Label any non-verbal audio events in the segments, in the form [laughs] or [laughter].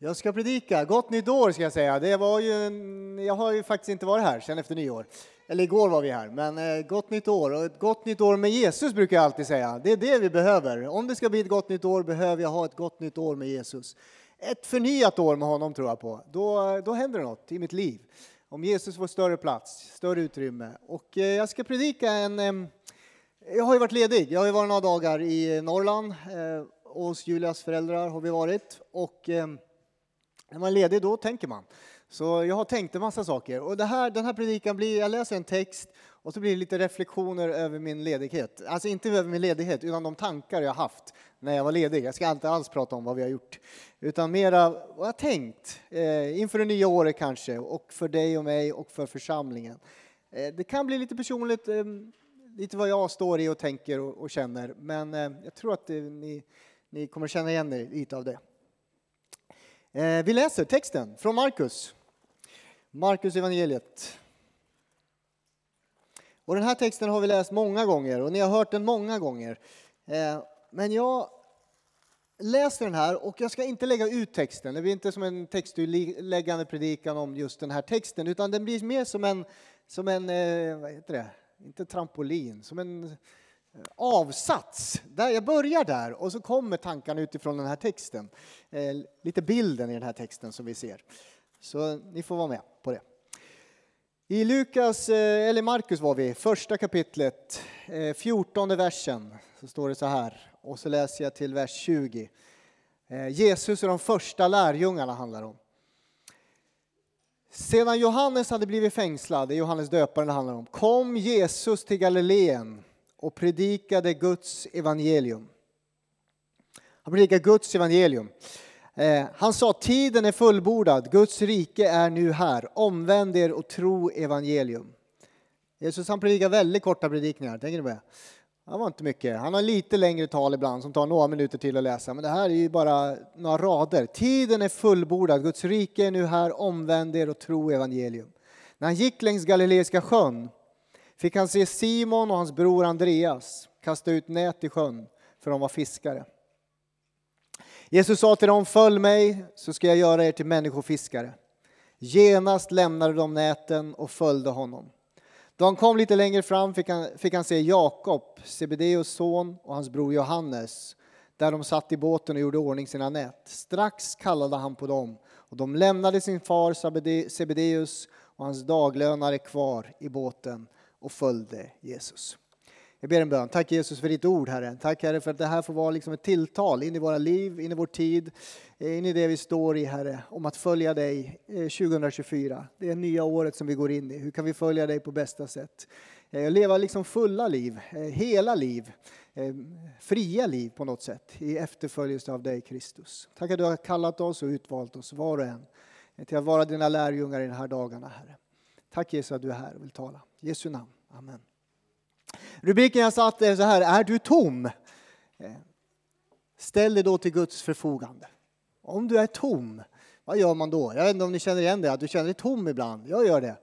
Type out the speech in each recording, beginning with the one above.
Jag ska predika. Gott nytt år ska jag säga. Det var ju en, jag har ju faktiskt inte varit här sedan efter nyår. Eller igår var vi här. Men eh, gott nytt år. Och ett gott nytt år med Jesus brukar jag alltid säga. Det är det vi behöver. Om det ska bli ett gott nytt år behöver jag ha ett gott nytt år med Jesus. Ett förnyat år med honom tror jag på. Då, då händer det något i mitt liv. Om Jesus får större plats, större utrymme. Och eh, jag ska predika en... Eh, jag har ju varit ledig. Jag har ju varit några dagar i Norrland. Hos Julias föräldrar har vi varit. Och när man är ledig då tänker man. Så jag har tänkt en massa saker. Och det här, den här predikan blir, jag läser en text och så blir det lite reflektioner över min ledighet. Alltså inte över min ledighet, utan de tankar jag haft när jag var ledig. Jag ska inte alls prata om vad vi har gjort, utan mera vad jag tänkt eh, inför det nya året kanske, och för dig och mig och för församlingen. Eh, det kan bli lite personligt, eh, lite vad jag står i och tänker och, och känner, men eh, jag tror att eh, ni, ni kommer känna igen er lite av det. Eh, vi läser texten från Markus. Markus evangeliet. Och den här texten har vi läst många gånger och ni har hört den många gånger. Eh, men jag läser den här och jag ska inte lägga ut texten. Det blir inte som en textutläggande predikan om just den här texten utan den blir mer som en, som en eh, vad heter det, inte trampolin, som en avsats. Där jag börjar där och så kommer tankarna utifrån den här texten. Eh, lite bilden i den här texten som vi ser. Så ni får vara med på det. I Lukas, eh, eller Markus var vi, första kapitlet, eh, fjortonde versen, så står det så här. Och så läser jag till vers 20. Jesus och de första lärjungarna handlar om. Sedan Johannes hade blivit fängslad, det är Johannes döparen det handlar om, kom Jesus till Galileen och predikade Guds evangelium. Han predikade Guds evangelium. Eh, han sa tiden är fullbordad, Guds rike är nu här, omvänd er och tro evangelium. Jesus han predikar väldigt korta predikningar, tänker ni på det? Det var inte mycket. Han har lite längre tal ibland som tar några minuter till att läsa, men det här är ju bara några rader. Tiden är fullbordad, Guds rike är nu här, omvänd er och tro evangelium. När han gick längs Galileiska sjön fick han se Simon och hans bror Andreas kasta ut nät i sjön, för de var fiskare. Jesus sa till dem, följ mig så ska jag göra er till människofiskare. Genast lämnade de näten och följde honom. Då han kom lite längre fram fick han, fick han se Jakob, Sebedeus son och hans bror Johannes, där de satt i båten och gjorde ordning sina nät. Strax kallade han på dem och de lämnade sin far Sebedeus och hans daglönare kvar i båten och följde Jesus. Jag ber en bön. Tack Jesus för ditt ord Herre. Tack Herre för att det här får vara liksom ett tilltal in i våra liv, in i vår tid, in i det vi står i Herre, om att följa dig eh, 2024. Det är nya året som vi går in i. Hur kan vi följa dig på bästa sätt? Eh, leva liksom fulla liv, eh, hela liv, fria liv på något sätt i efterföljelse av dig Kristus. Tack att du har kallat oss och utvalt oss var och en till att vara dina lärjungar i de här dagarna Herre. Tack Jesus att du är här och vill tala. Jesu namn. Amen. Rubriken jag satt är så här, är du tom? Eh, ställ dig då till Guds förfogande. Om du är tom, vad gör man då? Jag vet inte om ni känner igen det, att du känner dig tom ibland. Jag gör det.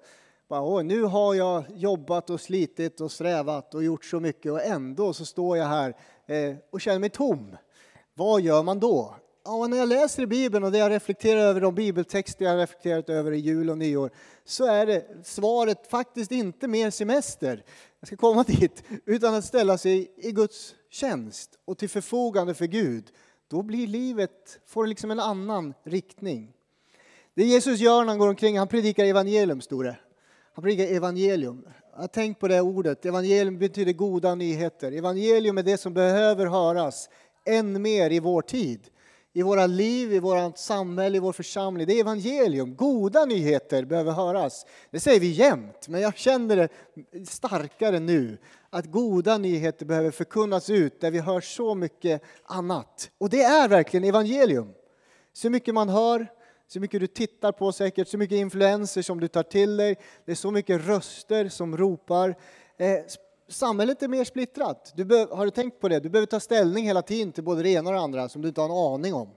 Bara, nu har jag jobbat och slitit och strävat och gjort så mycket och ändå så står jag här eh, och känner mig tom. Vad gör man då? Ja, när jag läser i Bibeln och det jag reflekterar över de bibeltexter jag reflekterat över i jul och nyår så är det svaret faktiskt inte mer semester, jag ska komma [laughs] dit, utan att ställa sig i Guds tjänst och till förfogande för Gud. Då blir livet, får liksom en annan riktning. Det Jesus gör när han går omkring, han predikar evangelium, står det. Han predikar evangelium. Jag tänk på det ordet. Evangelium betyder goda nyheter. Evangelium är det som behöver höras än mer i vår tid i våra liv, i vårt samhälle, i vår församling. Det är evangelium. Goda nyheter behöver höras. Det säger vi jämt, men jag känner det starkare nu. Att goda nyheter behöver förkunnas ut där vi hör så mycket annat. Och det är verkligen evangelium. Så mycket man hör, så mycket du tittar på säkert, så mycket influenser som du tar till dig. Det är så mycket röster som ropar. Eh, Samhället är mer splittrat. Du behöver, har du tänkt på det? Du behöver ta ställning hela tiden till både det ena och det andra som du inte har en aning om.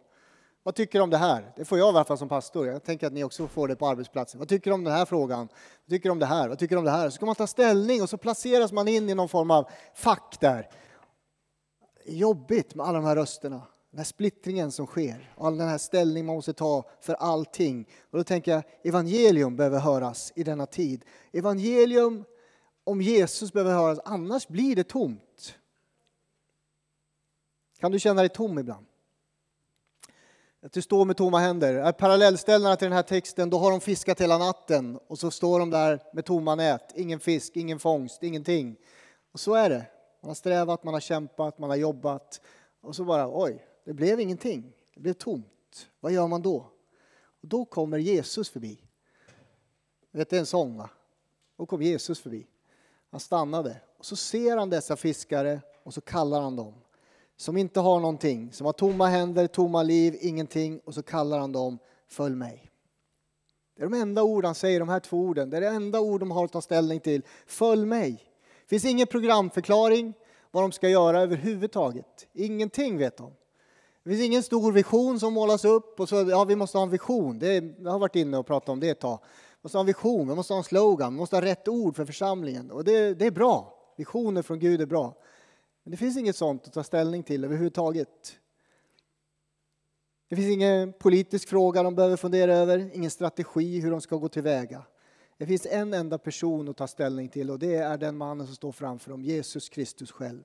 Vad tycker du om det här? Det får jag i alla fall som pastor. Jag tänker att ni också får det på arbetsplatsen. Vad tycker du om den här frågan? Vad tycker du om det här? Vad tycker du om det här? Så ska man ta ställning och så placeras man in i någon form av fack där. Jobbigt med alla de här rösterna. Den här splittringen som sker, all den här ställningen man måste ta för allting. Och då tänker jag, evangelium behöver höras i denna tid. Evangelium om Jesus behöver höras, annars blir det tomt. Kan du känna dig tom ibland? Att du står med tomma händer. Parallellställena till den här texten, då har de fiskat hela natten och så står de där med tomma nät. Ingen fisk, ingen fångst, ingenting. Och så är det. Man har strävat, man har kämpat, man har jobbat och så bara oj, det blev ingenting. Det blev tomt. Vad gör man då? Och då kommer Jesus förbi. Vet, det är en sång va? Då kom Jesus förbi. Han stannade och så ser han dessa fiskare och så kallar han dem som inte har någonting, som har tomma händer, tomma liv, ingenting och så kallar han dem Följ mig. Det är de enda ord han säger, de här två orden. Det är det enda ord de har att ta ställning till. Följ mig. Det finns ingen programförklaring vad de ska göra överhuvudtaget. Ingenting vet de. Det finns ingen stor vision som målas upp och så, ja vi måste ha en vision. Det, jag har varit inne och pratat om det ett tag. Måste ha en vision, man måste ha en slogan, man måste ha rätt ord för församlingen. Och det, det är bra. Visioner från Gud är bra. Men det finns inget sånt att ta ställning till överhuvudtaget. Det finns ingen politisk fråga de behöver fundera över, ingen strategi hur de ska gå tillväga. Det finns en enda person att ta ställning till och det är den mannen som står framför dem, Jesus Kristus själv.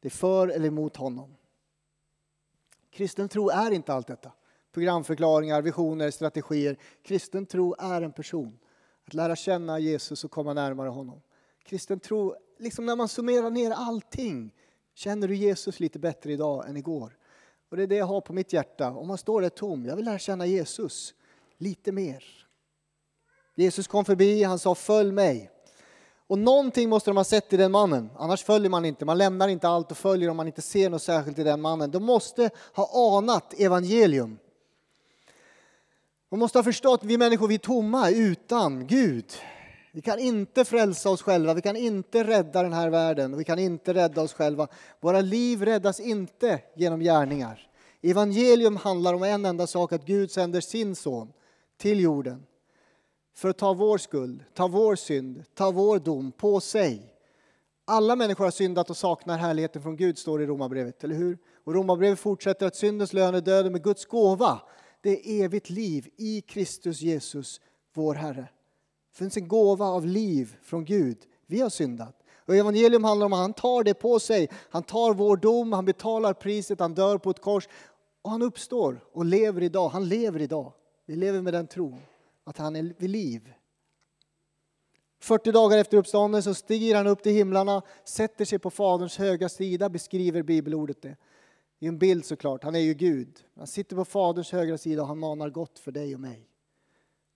Det är för eller emot honom. Kristen tro är inte allt detta. Programförklaringar, visioner, strategier. Kristen tro är en person. Att lära känna Jesus och komma närmare honom. Kristen tro, liksom när man summerar ner allting, känner du Jesus lite bättre idag än igår. Och det är det jag har på mitt hjärta. Om man står där tom, jag vill lära känna Jesus lite mer. Jesus kom förbi, han sa följ mig. Och någonting måste de ha sett i den mannen, annars följer man inte. Man lämnar inte allt och följer om man inte ser något särskilt i den mannen. De måste ha anat evangelium. Man måste ha förstått att vi människor vi är tomma utan Gud. Vi kan inte frälsa oss själva, vi kan inte rädda den här världen, vi kan inte rädda oss själva. Våra liv räddas inte genom gärningar. Evangelium handlar om en enda sak, att Gud sänder sin son till jorden för att ta vår skuld, ta vår synd, ta vår dom på sig. Alla människor har syndat och saknar härligheten från Gud, står det i Romarbrevet, eller hur? Och Romarbrevet fortsätter att syndens lön är döden, med Guds gåva, det är evigt liv i Kristus Jesus, vår Herre. Det finns en gåva av liv från Gud. Vi har syndat. Och evangelium handlar om att han tar det på sig. Han tar vår dom, han betalar priset, han dör på ett kors. Och han uppstår och lever idag. Han lever idag. Vi lever med den tron att han är vid liv. 40 dagar efter uppståndelsen stiger han upp till himlarna, sätter sig på Faderns höga sida, beskriver bibelordet det. Det är en bild såklart, han är ju Gud. Han sitter på Faderns högra sida och han manar gott för dig och mig.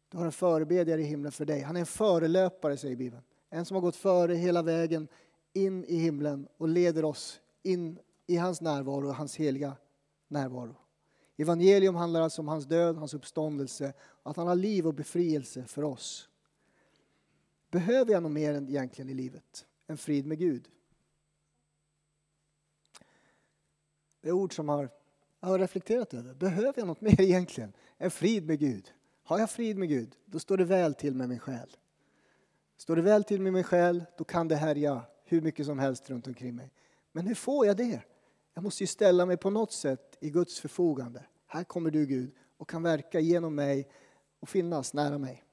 Du har en förebedjare i himlen för dig. Han är en förelöpare, säger Bibeln. En som har gått före hela vägen in i himlen och leder oss in i hans närvaro hans heliga närvaro. Evangelium handlar alltså om hans död, hans uppståndelse, att han har liv och befrielse för oss. Behöver jag något mer egentligen i livet? En frid med Gud? Det är ord som har, jag har reflekterat över. Behöver jag något mer egentligen? än frid med Gud? Har jag frid med Gud, då står det väl till med min själ. Står det väl till med min själ, då kan det härja hur mycket som helst runt omkring mig. Men hur får jag det? Jag måste ju ställa mig på något sätt i Guds förfogande. Här kommer du Gud och kan verka genom mig och finnas nära mig.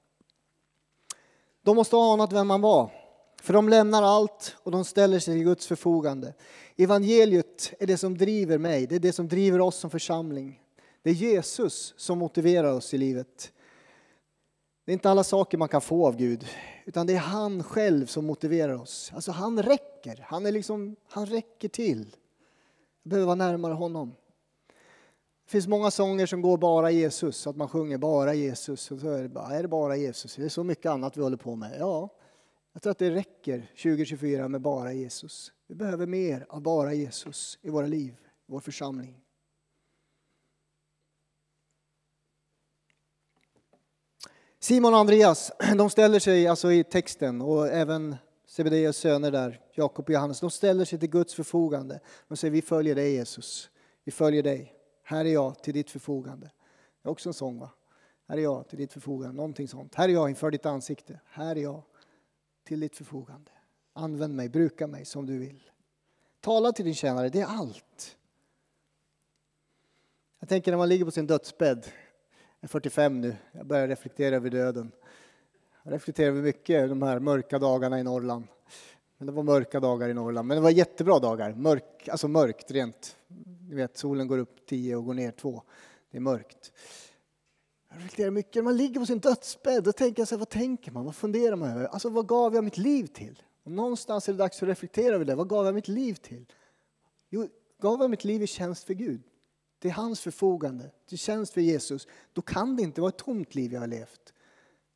De måste ha anat vem man var. För de lämnar allt och de ställer sig till Guds förfogande. Evangeliet är det som driver mig, det är det som driver oss som församling. Det är Jesus som motiverar oss i livet. Det är inte alla saker man kan få av Gud, utan det är han själv som motiverar oss. Alltså han räcker, han, är liksom, han räcker till. Jag behöver vara närmare honom. Det finns många sånger som går bara Jesus, att man sjunger bara Jesus. Och så är det bara, är det bara Jesus? Det är så mycket annat vi håller på med. Ja, jag tror att det räcker 2024 med bara Jesus. Vi behöver mer av bara Jesus i våra liv, i vår församling. Simon och Andreas, de ställer sig alltså i texten och även Sebedeus söner där, Jakob och Johannes, de ställer sig till Guds förfogande. De säger vi följer dig Jesus, vi följer dig. Här är jag till ditt förfogande. Det är också en sång va? Här är jag till ditt förfogande, någonting sånt. Här är jag inför ditt ansikte. Här är jag till ditt förfogande. Använd mig, bruka mig som du vill. Tala till din tjänare, det är allt. Jag tänker när man ligger på sin dödsbädd, jag är 45 nu, jag börjar reflektera över döden. Jag reflekterar över mycket de här mörka dagarna i Norrland. Men det var mörka dagar i Norrland, men det var jättebra dagar. Mörk, alltså mörkt rent. Ni vet, solen går upp 10 och går ner 2. Det är mörkt. Jag reflekterar mycket. När man ligger på sin dödsbädd, då tänker jag så här, vad tänker man? Vad funderar man över? Alltså, vad gav jag mitt liv till? Och någonstans är det dags att reflektera över det. Vad gav jag mitt liv till? Jo, gav jag mitt liv i tjänst för Gud? Till hans förfogande, till tjänst för Jesus. Då kan det inte vara ett tomt liv jag har levt.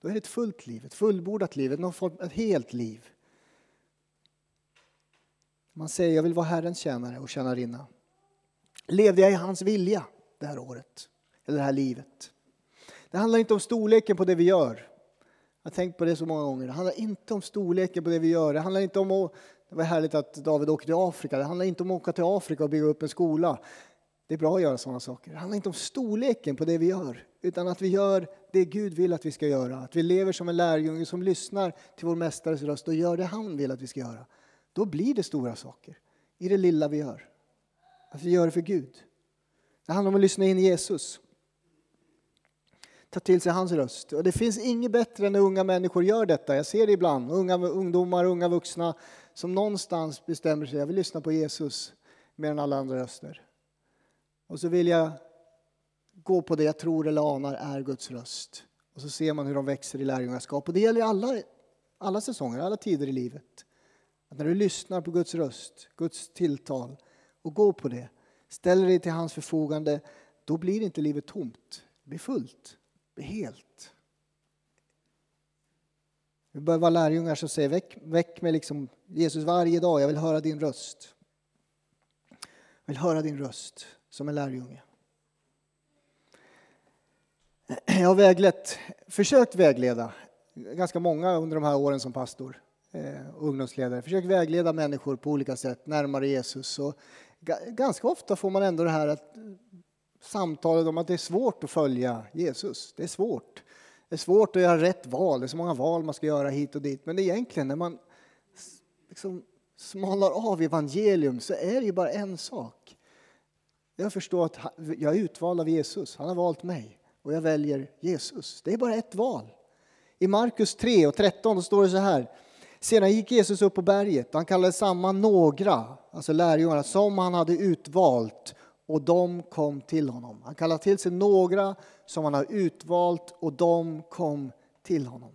Då är det ett fullt liv, ett fullbordat liv, ett helt liv. Man säger jag vill vara Herrens tjänare och tjänarinna. Levde jag i hans vilja det här året, eller det här livet? Det handlar inte om storleken på det vi gör. Jag har tänkt på det så många gånger. Det handlar inte om storleken på det vi gör. Det handlar inte om att, det var härligt att David åkte till Afrika. Det handlar inte om att åka till Afrika och bygga upp en skola. Det är bra att göra sådana saker. Det handlar inte om storleken på det vi gör, utan att vi gör det Gud vill att vi ska göra. Att vi lever som en lärjunge som lyssnar till vår Mästares röst och gör det han vill att vi ska göra. Då blir det stora saker i det lilla vi gör. Att vi gör det för Gud. Det handlar om att lyssna in Jesus. Ta till sig hans röst. Och det finns inget bättre än när unga människor gör detta. Jag ser det ibland. Unga ungdomar, unga vuxna som någonstans bestämmer sig. Jag vill lyssna på Jesus mer än alla andra röster. Och så vill jag gå på det jag tror eller anar är Guds röst. Och så ser man hur de växer i lärjungaskap. Och det gäller alla, alla säsonger, alla tider i livet. Att när du lyssnar på Guds röst, Guds tilltal och går på det, ställer dig till hans förfogande, då blir inte livet tomt. Det blir fullt, helt. Vi bör vara lärjungar som säger väck, väck mig liksom, Jesus varje dag, jag vill höra din röst. Jag vill höra din röst som en lärjunge. Jag har väglett, försökt vägleda ganska många under de här åren som pastor eh, ungdomsledare. Försökt vägleda människor på olika sätt närmare Jesus. Och ganska ofta får man ändå det här att, samtalet om att det är svårt att följa Jesus. Det är svårt. Det är svårt att göra rätt val. Det är så många val man ska göra hit och dit. Men egentligen när man liksom smalar av evangelium så är det ju bara en sak. Jag förstår att jag är utvald av Jesus. Han har valt mig och jag väljer Jesus. Det är bara ett val. I Markus 3 och 13 står det så här. Sedan gick Jesus upp på berget. Han kallade samman några, alltså lärjungarna, som han hade utvalt och de kom till honom. Han kallar till sig några som han har utvalt och de kom till honom.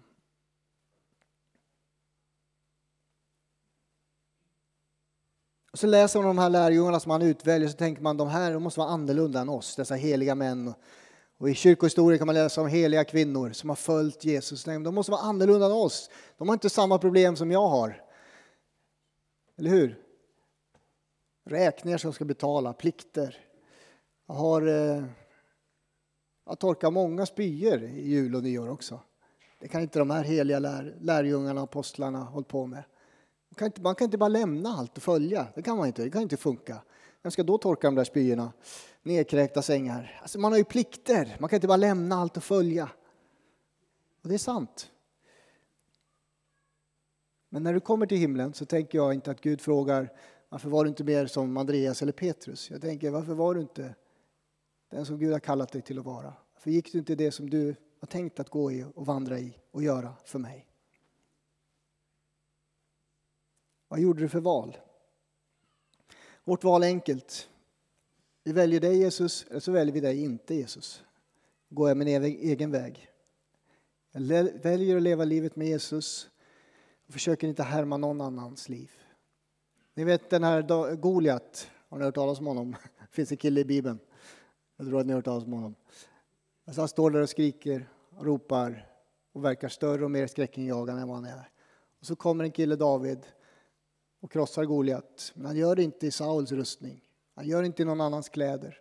Och så läser man de här lärjungarna som han utväljer så tänker man de här de måste vara annorlunda än oss, dessa heliga män. Och I kyrkohistorien kan man läsa om heliga kvinnor som har följt Jesus. De måste vara annorlunda än oss. De har inte samma problem som jag har. Eller hur? Räkningar som ska betala, plikter. Jag har eh, jag torkat många spyor i jul och nyår också. Det kan inte de här heliga lär, lärjungarna och apostlarna hålla på med. Man kan, inte, man kan inte bara lämna allt och följa. Det kan man inte. Det kan inte funka. Vem ska då torka de där spyorna? Nedkräkta sängar. Alltså man har ju plikter. Man kan inte bara lämna allt och följa. Och det är sant. Men när du kommer till himlen så tänker jag inte att Gud frågar varför var du inte mer som Andreas eller Petrus? Jag tänker varför var du inte den som Gud har kallat dig till att vara? Varför gick du inte det som du har tänkt att gå i och vandra i och göra för mig? Vad gjorde du för val? Vårt val är enkelt. Vi väljer dig Jesus, eller så väljer vi dig inte Jesus. Går jag min egen väg. Jag väljer att leva livet med Jesus och försöker inte härma någon annans liv. Ni vet den här Goliat, har ni hört talas om honom? Det [laughs] finns en kille i Bibeln. Jag tror att ni har hört talas om honom. Alltså han står där och skriker och ropar och verkar större och mer skräckinjagande än vad han är. Och så kommer en kille, David, och krossar Goliat. Men han gör det inte i Sauls rustning. Han gör det inte i någon annans kläder.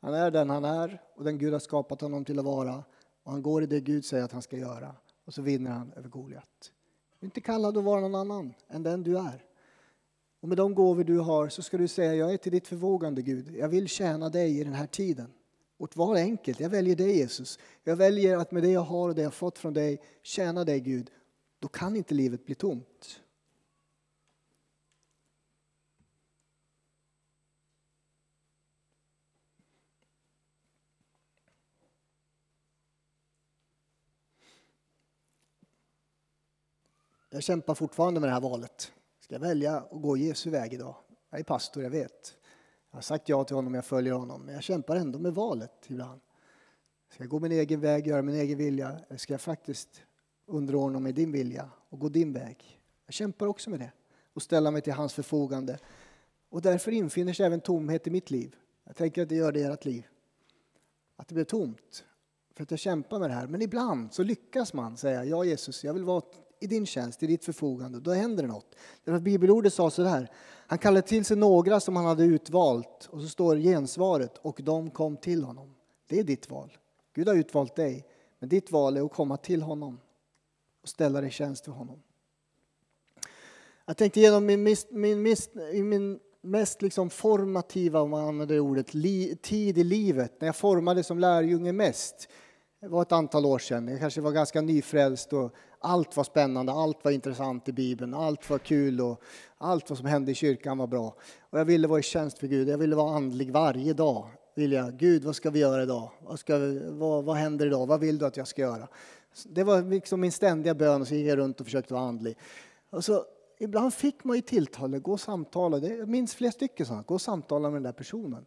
Han är den han är och den Gud har skapat honom till att vara. Och han går i det Gud säger att han ska göra. Och så vinner han över Goliat. Du är inte kallad att vara någon annan än den du är. Och med de gåvor du har så ska du säga, jag är till ditt förvågande Gud. Jag vill tjäna dig i den här tiden. Vårt val enkelt. Jag väljer dig Jesus. Jag väljer att med det jag har och det jag fått från dig tjäna dig Gud. Då kan inte livet bli tomt. Jag kämpar fortfarande med det här valet. Ska jag välja att gå Jesu väg idag? Jag är pastor, jag vet. Jag har sagt ja till honom, jag följer honom. Men jag kämpar ändå med valet ibland. Ska jag gå min egen väg, göra min egen vilja? Eller ska jag faktiskt underordna mig din vilja och gå din väg? Jag kämpar också med det och ställa mig till hans förfogande. Och därför infinner sig även tomhet i mitt liv. Jag tänker att det gör det i ert liv. Att det blir tomt. För att jag kämpar med det här. Men ibland så lyckas man säga, ja Jesus, jag vill vara i din tjänst, i ditt förfogande. Då händer det något. Därför att bibelordet sa så här. Han kallade till sig några som han hade utvalt. Och så står gensvaret, och de kom till honom. Det är ditt val. Gud har utvalt dig. Men ditt val är att komma till honom och ställa dig i tjänst för honom. Jag tänkte genom min, min, min, min mest liksom formativa, om man använder det ordet, li, tid i livet, när jag formade som lärjunge mest, det var ett antal år sedan. Jag kanske var ganska nyfrälst och allt var spännande, allt var intressant i Bibeln, allt var kul och allt vad som hände i kyrkan var bra. Och jag ville vara i tjänst för Gud, jag ville vara andlig varje dag. Vill jag. Gud, vad ska vi göra idag? Vad, ska vi, vad, vad händer idag? Vad vill du att jag ska göra? Det var liksom min ständiga bön och så gick jag runt och försökte vara andlig. Och så ibland fick man ju tilltal, gå och samtala. Jag minns flera stycken sådana, gå och samtala med den där personen.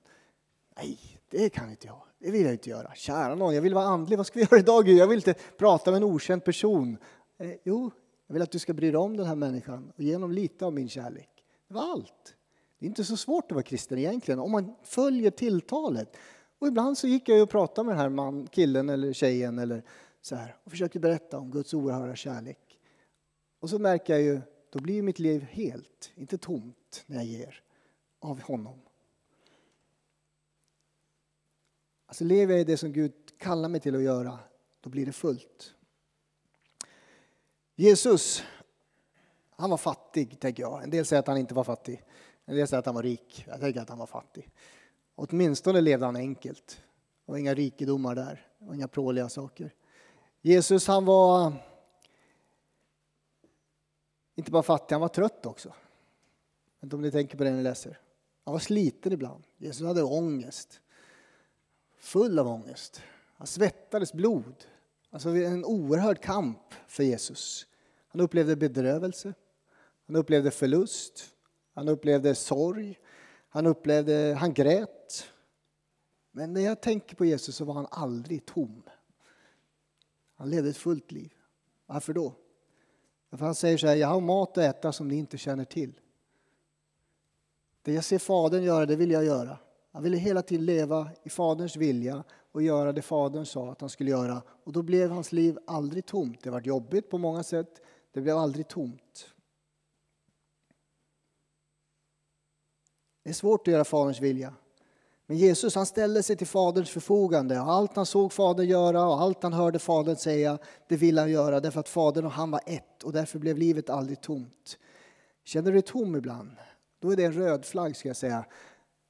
Nej, det kan inte jag. Det vill jag inte göra. Kära någon, jag vill vara andlig. Vad ska vi göra idag Jag vill inte prata med en okänd person. Eh, jo, jag vill att du ska bry dig om den här människan och ge honom lite av min kärlek. Det var allt. Det är inte så svårt att vara kristen egentligen om man följer tilltalet. Och ibland så gick jag och pratade med den här man, killen eller tjejen eller så här, och försökte berätta om Guds oerhörda kärlek. Och så märker jag ju då blir mitt liv helt, inte tomt, när jag ger av honom. Alltså lever jag i det som Gud kallar mig till att göra, då blir det fullt. Jesus, han var fattig, tänker jag. En del säger att han inte var fattig. En del säger att han var rik. Jag tänker att han var fattig. Åtminstone levde han enkelt. Det var inga rikedomar där. och inga pråliga saker. Jesus, han var inte bara fattig, han var trött också. Jag vet inte om ni tänker på det när ni läser. Han var sliten ibland. Jesus hade ångest. Full av ångest. Han svettades blod. Alltså en oerhörd kamp för Jesus. Han upplevde bedrövelse. Han upplevde förlust. Han upplevde sorg. Han upplevde, han grät. Men när jag tänker på Jesus så var han aldrig tom. Han levde ett fullt liv. Varför då? För han säger så här, jag har mat att äta som ni inte känner till. Det jag ser Fadern göra, det vill jag göra. Han ville hela tiden leva i Faderns vilja och göra det Fadern sa att han skulle göra. Och då blev hans liv aldrig tomt. Det var jobbigt på många sätt, det blev aldrig tomt. Det är svårt att göra Faderns vilja. Men Jesus han ställde sig till Faderns förfogande. Och allt han såg Fadern göra och allt han hörde Fadern säga, det ville han göra därför att Fadern och han var ett och därför blev livet aldrig tomt. Känner du dig tom ibland? Då är det en röd flagg ska jag säga.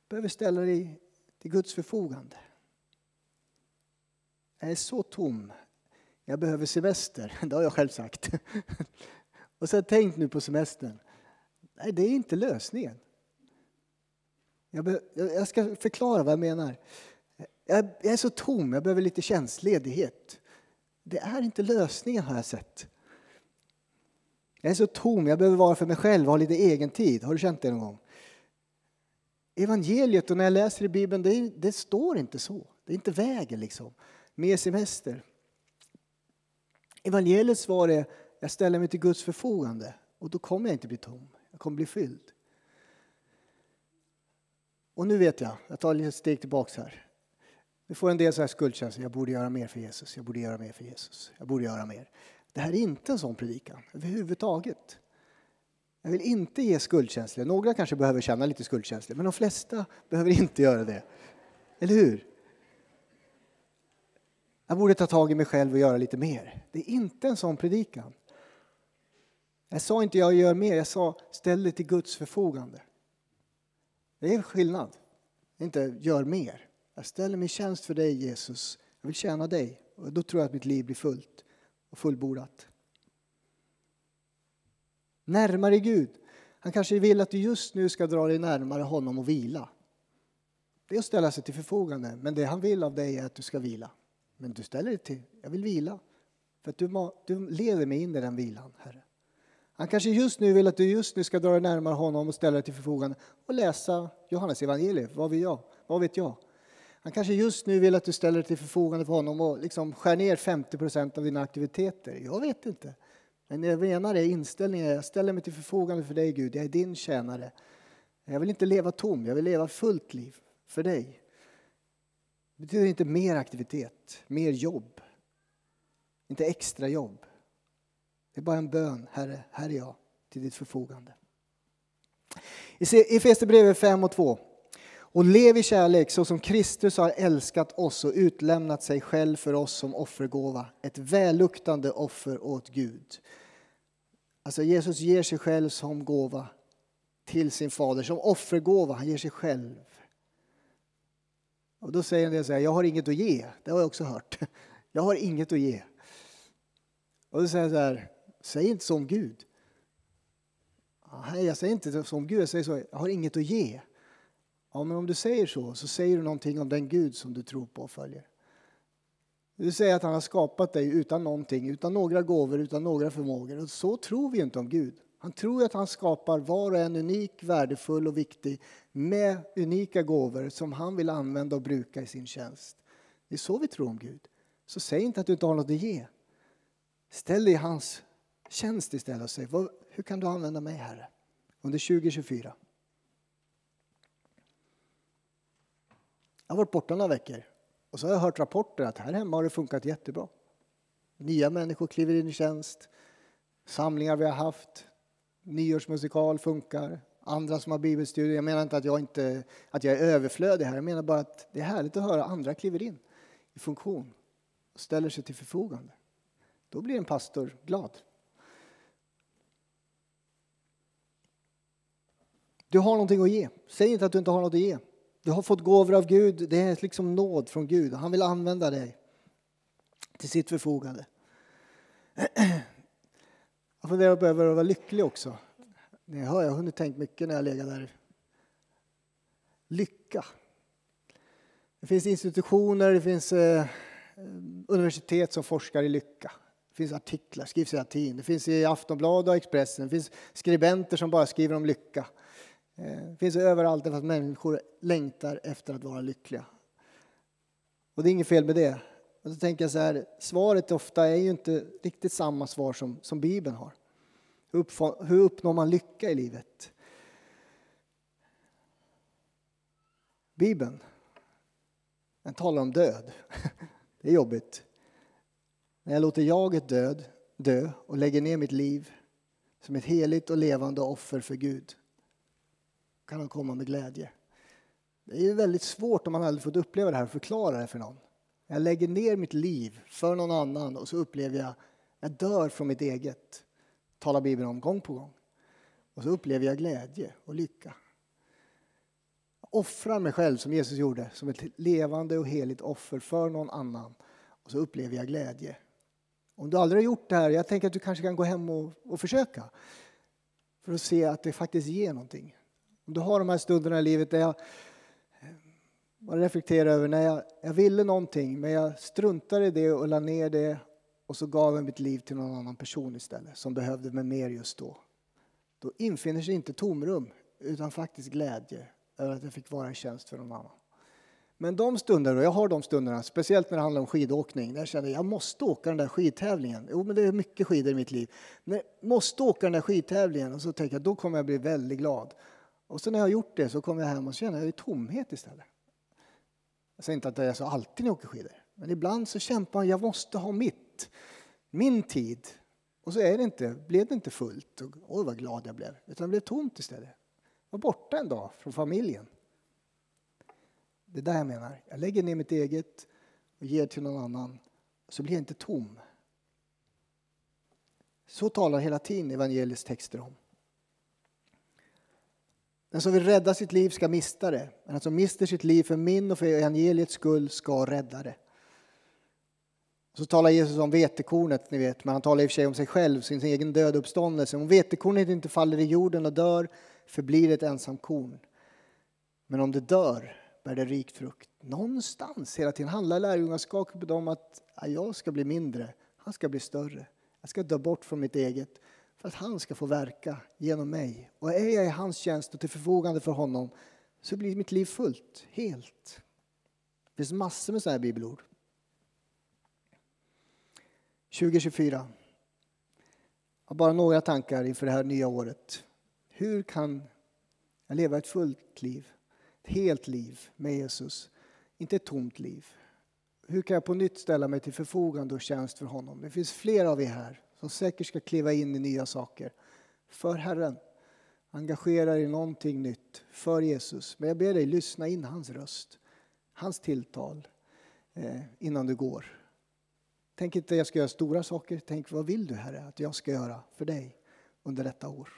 Du behöver ställa dig till Guds förfogande. Jag är så tom. Jag behöver semester. [laughs] Det har jag själv sagt. [laughs] Och så tänk nu på semestern. Nej, det är inte lösningen. Jag, jag ska förklara vad jag menar. Jag, jag är så tom, jag behöver lite tjänstledighet. Det är inte lösningen har jag sett. Jag är så tom, jag behöver vara för mig själv och ha lite egen tid. Har du känt det någon gång? Evangeliet och när jag läser i Bibeln, det, det står inte så. Det är inte vägen liksom, Mer semester. Evangeliets svar är, jag ställer mig till Guds förfogande och då kommer jag inte bli tom, jag kommer bli fylld. Och nu vet jag, jag tar ett steg tillbaks här. Vi får en del så här skuldkänslor, jag borde göra mer för Jesus, jag borde göra mer för Jesus, jag borde göra mer. Det här är inte en sån predikan överhuvudtaget. Jag vill inte ge skuldkänslor. Några kanske behöver känna lite skuldkänslor, men de flesta behöver inte göra det. Eller hur? Jag borde ta tag i mig själv och göra lite mer. Det är inte en sån predikan. Jag sa inte jag gör mer, jag sa ställ dig till Guds förfogande. Det är en skillnad. Inte gör mer. Jag ställer mig i tjänst för dig Jesus. Jag vill tjäna dig. Och då tror jag att mitt liv blir fullt och fullbordat. Närmare Gud. Han kanske vill att du just nu ska dra dig närmare honom och vila. Det är att ställa sig till förfogande. Men det han vill av dig är att du ska vila. Men du ställer dig till, jag vill vila. För att du, du leder mig in i den vilan, Herre. Han kanske just nu vill att du just nu ska dra dig närmare honom och ställa dig till förfogande och läsa Johannes evangeliet. Vad vill jag? Vad vet jag? Han kanske just nu vill att du ställer dig till förfogande för honom och liksom skär ner 50 procent av dina aktiviteter. Jag vet inte. Men jag menar det, inställningen är jag ställer mig till förfogande för dig Gud, jag är din tjänare. Jag vill inte leva tom, jag vill leva fullt liv för dig. Det betyder inte mer aktivitet, mer jobb. Inte extra jobb. Det är bara en bön, Herre, här är jag till ditt förfogande. I Efesierbrevet 5 och 2. Och lev i kärlek så som Kristus har älskat oss och utlämnat sig själv för oss som offergåva. Ett välluktande offer åt Gud. Alltså Jesus ger sig själv som gåva till sin fader, som offergåva. Han ger sig själv. Och då säger en del så här, jag har inget att ge. Det har jag också hört. [laughs] Jag har inget att ge. Och då säger jag så här, säg inte så om Gud. Nej, jag säger inte så om Gud, jag säger så, jag har inget att ge. Ja, men om du säger så, så säger du någonting om den Gud som du tror på och följer. Du säger att han har skapat dig utan någonting, utan några gåvor, utan några förmågor. Och så tror vi inte om Gud. Han tror att han skapar var och en unik, värdefull och viktig med unika gåvor som han vill använda och bruka i sin tjänst. Det är så vi tror om Gud. Så säg inte att du inte har något att ge. Ställ dig i hans tjänst istället och säg, hur kan du använda mig Herre under 2024? Jag har varit borta några veckor och så har jag hört rapporter att här hemma har det funkat jättebra. Nya människor kliver in i tjänst, samlingar vi har haft, nyårsmusikal funkar, andra som har bibelstudier. Jag menar inte att jag, inte, att jag är överflödig här, jag menar bara att det är härligt att höra andra kliver in i funktion och ställer sig till förfogande. Då blir en pastor glad. Du har någonting att ge. Säg inte att du inte har något att ge. Du har fått gåvor av Gud. Det är liksom nåd från Gud. Han vill använda dig till sitt förfogande. [clears throat] Jag funderar på att vara lycklig också. Det har, jag har hunnit tänka mycket när jag legat där. Lycka. Det finns institutioner, det finns eh, universitet som forskar i lycka. Det finns artiklar, skrivs i latin. Det finns i Aftonbladet och Expressen. Det finns skribenter som bara skriver om lycka. Eh, det finns överallt därför att människor längtar efter att vara lyckliga. Och det är inget fel med det. Och så tänker jag så här, svaret ofta är ju inte riktigt samma svar som, som Bibeln har. Hur, hur uppnår man lycka i livet? Bibeln, den talar om död. [laughs] Det är jobbigt. När jag låter jaget död, dö och lägger ner mitt liv som ett heligt och levande offer för Gud kan han komma med glädje. Det är ju väldigt svårt om man aldrig fått uppleva det här och förklara det för någon. Jag lägger ner mitt liv för någon annan och så upplever jag, jag dör från mitt eget. Talar Bibeln om gång på gång. Och så upplever jag glädje och lycka. Jag offrar mig själv som Jesus gjorde, som ett levande och heligt offer för någon annan. Och så upplever jag glädje. Om du aldrig har gjort det här, jag tänker att du kanske kan gå hem och, och försöka. För att se att det faktiskt ger någonting. Om du har de här stunderna i livet där jag bara reflekterar över när jag, jag ville någonting men jag struntade i det och la ner det och så gav jag mitt liv till någon annan person istället som behövde mig mer just då. Då infinner sig inte tomrum utan faktiskt glädje över att jag fick vara i tjänst för någon annan. Men de stunderna, och jag har de stunderna, speciellt när det handlar om skidåkning, när jag känner att jag måste åka den där skidtävlingen. Jo, men det är mycket skidor i mitt liv. Men jag måste åka den där skidtävlingen och så tänker jag då kommer jag bli väldigt glad. Och så när jag har gjort det så kommer jag hem och känner jag tomhet istället. Jag säger inte att det är så alltid när jag åker skidor. Men ibland så kämpar man, jag måste ha mitt. Min tid. Och så är det inte, blev det inte fullt. Och, oj vad glad jag blev. Utan det blev tomt istället. Jag var borta en dag från familjen. Det är där jag menar. Jag lägger ner mitt eget och ger till någon annan. Så blir jag inte tom. Så talar hela tiden evangeliets texter om. Den som vill rädda sitt liv ska mista det, men den som mister sitt liv för min och för evangeliets skull ska rädda det. Så talar Jesus om vetekornet, ni vet, men han talar i och för sig om sig själv, sin egen död uppståndelse. Om vetekornet inte faller i jorden och dör förblir det ett ensamt korn. Men om det dör bär det rik frukt. Någonstans hela tiden handlar lärjungaskapet om att jag ska bli mindre, han ska bli större. Jag ska dö bort från mitt eget för att han ska få verka genom mig. Och är jag i hans tjänst och till förfogande för honom så blir mitt liv fullt, helt. Det finns massor med sådana här bibelord. 2024. Bara några tankar inför det här nya året. Hur kan jag leva ett fullt liv? Ett helt liv med Jesus. Inte ett tomt liv. Hur kan jag på nytt ställa mig till förfogande och tjänst för honom? Det finns flera av er här som säkert ska kliva in i nya saker. För Herren. Engagera dig i någonting nytt för Jesus. Men jag ber dig lyssna in hans röst, hans tilltal eh, innan du går. Tänk inte att jag ska göra stora saker. Tänk vad vill du Herre att jag ska göra för dig under detta år?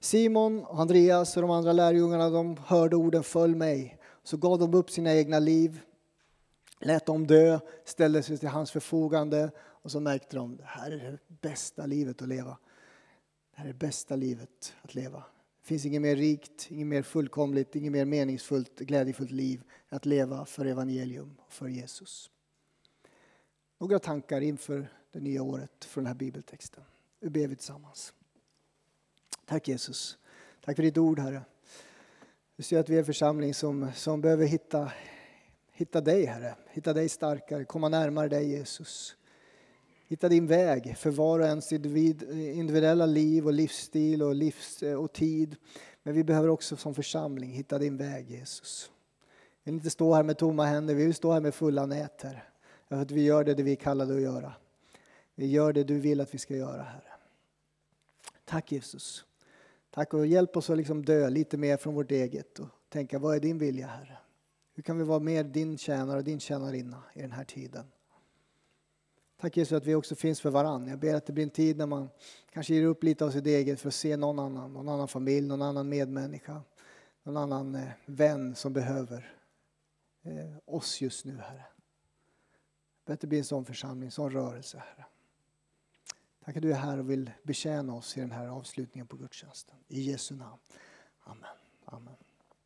Simon, Andreas och de andra lärjungarna de hörde orden följ mig. Så gav de upp sina egna liv, lät dem dö, ställde sig till hans förfogande och så märkte de det här är det bästa livet att leva. Det här är det bästa livet att leva. Det finns inget mer rikt, inget mer fullkomligt, inget mer meningsfullt, glädjefullt liv att leva för evangelium och för Jesus. Några tankar inför det nya året från den här bibeltexten. Nu ber vi tillsammans. Tack Jesus. Tack för ditt ord Herre. Du ser att vi är en församling som, som behöver hitta, hitta dig Herre. Hitta dig starkare, komma närmare dig Jesus. Hitta din väg för var och ens individuella liv och livsstil och, livs eh, och tid. Men vi behöver också som församling hitta din väg Jesus. Vi vill inte stå här med tomma händer, vi vill stå här med fulla nät Herre. För att vi gör det, det vi är kallade att göra. Vi gör det du vill att vi ska göra Herre. Tack Jesus. Tack och hjälp oss att liksom dö lite mer från vårt eget och tänka vad är din vilja Herre? Hur kan vi vara mer din tjänare och din tjänarinna i den här tiden? Tack Jesus att vi också finns för varandra. Jag ber att det blir en tid när man kanske ger upp lite av sitt eget för att se någon annan, någon annan familj, någon annan medmänniska, någon annan eh, vän som behöver eh, oss just nu Herre. Jag ber att det blir en sån församling, en sån rörelse Herre. Tack att du är här och vill betjäna oss i den här avslutningen på gudstjänsten. I Jesu namn. Amen. Amen.